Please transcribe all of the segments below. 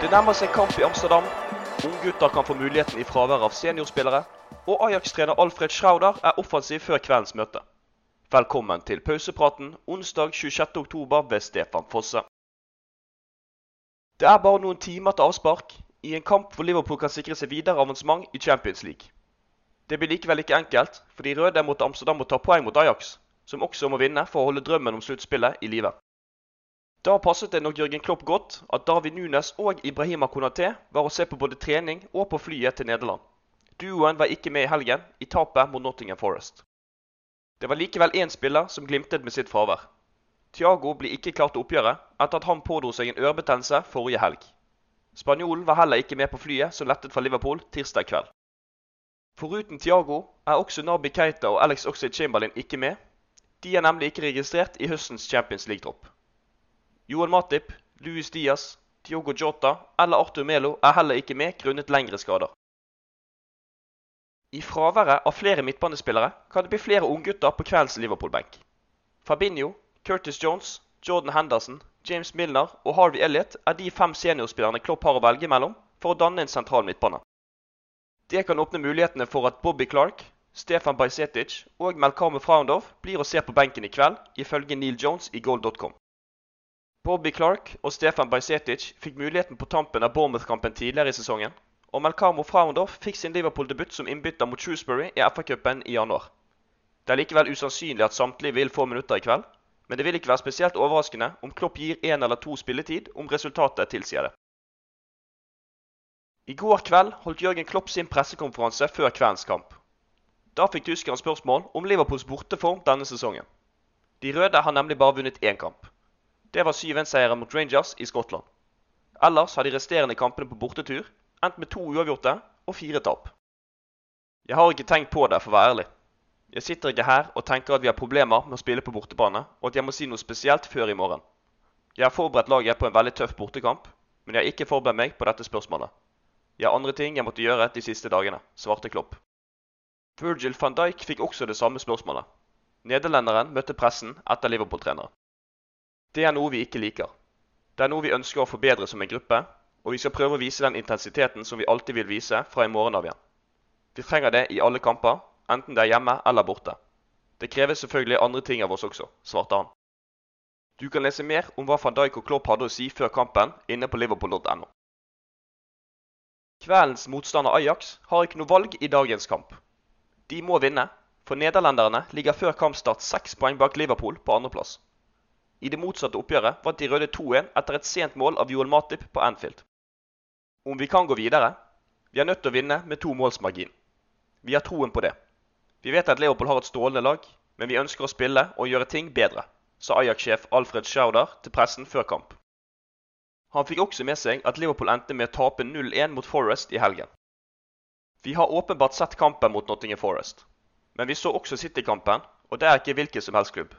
Det nærmer seg kamp i Amsterdam. Unggutter kan få muligheten i fravær av seniorspillere. Og Ajax-trener Alfred Schrauder er offensiv før kveldens møte. Velkommen til pausepraten onsdag 26.10 ved Stefan Fosse. Det er bare noen timer til avspark i en kamp hvor Liverpool kan sikre seg videre avansement i Champions League. Det blir likevel ikke enkelt, for de røde mot Amsterdam må ta poeng mot Ajax, som også må vinne for å holde drømmen om sluttspillet i live. Da passet det nok Jørgen Klopp godt at David Nunes og Ibrahima Konaté var å se på både trening og på flyet til Nederland. Duoen var ikke med i helgen i tapet mot Nottingham Forest. Det var likevel én spiller som glimtet med sitt fravær. Thiago blir ikke klar til oppgjøret etter at han pådro seg en ørebetennelse forrige helg. Spanjolen var heller ikke med på flyet som lettet fra Liverpool tirsdag kveld. Foruten Thiago er også Nabi Keita og Alex Oxlade Chamberlain ikke med. De er nemlig ikke registrert i høstens Champions League-tropp. Johan Matip, Luis Diaz, Diogo Jota eller Arthur Melo er heller ikke med grunnet lengre skader. I fraværet av flere midtbanespillere kan det bli flere unggutter på kveldens Liverpool-benk. Fabinho, Curtis Jones, Jordan Henderson, James Milner og Harvey Elliot er de fem seniorspillerne Klopp har å velge mellom for å danne en sentral midtbane. Det kan åpne mulighetene for at Bobby Clark, Stefan Bajsetic og Melkame Fraundov blir å se på benken i kveld, ifølge Neil Jones i goal.com. Bobby Clark og Stefan Bajsetic fikk muligheten på tampen av Bournemouth-kampen tidligere i sesongen, og Melkamo Fraundorf fikk sin Liverpool-debut som innbytter mot Shrewsbury i FA-cupen i januar. Det er likevel usannsynlig at samtlige vil få minutter i kveld, men det vil ikke være spesielt overraskende om Klopp gir én eller to spilletid om resultatet tilsier det. I går kveld holdt Jørgen Klopp sin pressekonferanse før kveldens kamp. Da fikk tyskeren spørsmål om Liverpools borteform denne sesongen. De røde har nemlig bare vunnet én kamp. Det var 7-1-seieren mot Rangers i Skottland. Ellers har de resterende kampene på bortetur endt med to uavgjorte og fire tap. Jeg har ikke tenkt på det, for å være ærlig. Jeg sitter ikke her og tenker at vi har problemer med å spille på bortebane, og at jeg må si noe spesielt før i morgen. Jeg har forberedt laget på en veldig tøff bortekamp, men jeg har ikke forberedt meg på dette spørsmålet. Jeg har andre ting jeg måtte gjøre de siste dagene, svarte Klopp. Virgil van Dijk fikk også det samme spørsmålet. Nederlenderen møtte pressen etter Liverpool-treneren. Det er noe vi ikke liker. Det er noe vi ønsker å forbedre som en gruppe, og vi skal prøve å vise den intensiteten som vi alltid vil vise fra i morgen av igjen. Vi trenger det i alle kamper, enten det er hjemme eller borte. Det kreves selvfølgelig andre ting av oss også, svarte han. Du kan lese mer om hva van Dijk og Klopp hadde å si før kampen inne på liverpool.no. Kveldens motstander Ajax har ikke noe valg i dagens kamp. De må vinne, for nederlenderne ligger før kampstart seks poeng bak Liverpool på andreplass. I det motsatte oppgjøret vant de røde 2-1 etter et sent mål av Joel Matip på Anfield. Om vi kan gå videre? Vi er nødt til å vinne med to måls margin. Vi har troen på det. Vi vet at Leopold har et strålende lag, men vi ønsker å spille og gjøre ting bedre, sa Ajax-sjef Alfred Schauder til pressen før kamp. Han fikk også med seg at Liverpool endte med å tape 0-1 mot Forest i helgen. Vi har åpenbart sett kampen mot Nottingham Forest, men vi så også City-kampen, og det er ikke hvilken som helst klubb.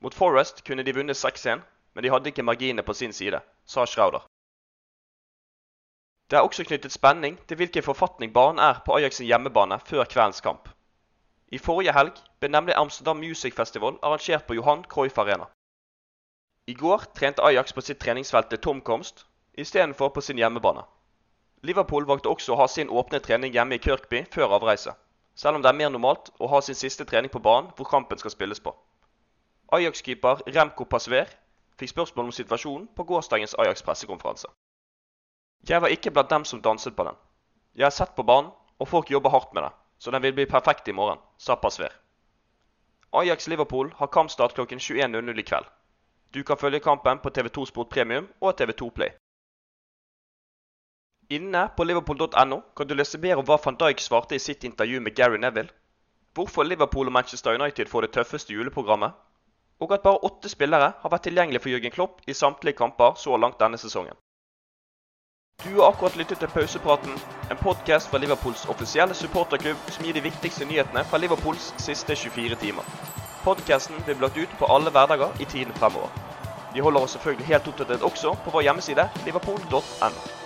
Mot Forest kunne de vunnet 6-1, men de hadde ikke marginene på sin side, sa Schrauder. Det er også knyttet spenning til hvilken forfatning banen er på Ajax sin hjemmebane før kveldens kamp. I forrige helg ble nemlig Amsterdam Music Festival arrangert på Johan Cruyff Arena. I går trente Ajax på sitt treningsfelt til tomkomst istedenfor på sin hjemmebane. Liverpool valgte også å ha sin åpne trening hjemme i Kirkby før avreise, selv om det er mer normalt å ha sin siste trening på banen hvor kampen skal spilles på. Ajax-keeper Remco Pasver fikk spørsmål om situasjonen på gårsdagens Ajax-pressekonferanse. Jeg var ikke blant dem som danset på den. Jeg har sett på banen, og folk jobber hardt med det, så den vil bli perfekt i morgen, sa Pasver. Ajax-Liverpool har kampstart klokken 21.00 i kveld. Du kan følge kampen på TV2 Sport Premium og TV2 Play. Inne på liverpool.no kan du lese mer om hva van Dijk svarte i sitt intervju med Gary Neville, hvorfor Liverpool og Manchester United får det tøffeste juleprogrammet, og at bare åtte spillere har vært tilgjengelig for Jørgen Klopp i samtlige kamper så langt denne sesongen. Du har akkurat lyttet til Pausepraten, en podkast fra Liverpools offisielle supporterklubb som gir de viktigste nyhetene fra Liverpools siste 24 timer. Podkasten blir lagt ut på alle hverdager i tiden fremover. Vi holder oss selvfølgelig helt oppdatert også på vår hjemmeside liverpool.no.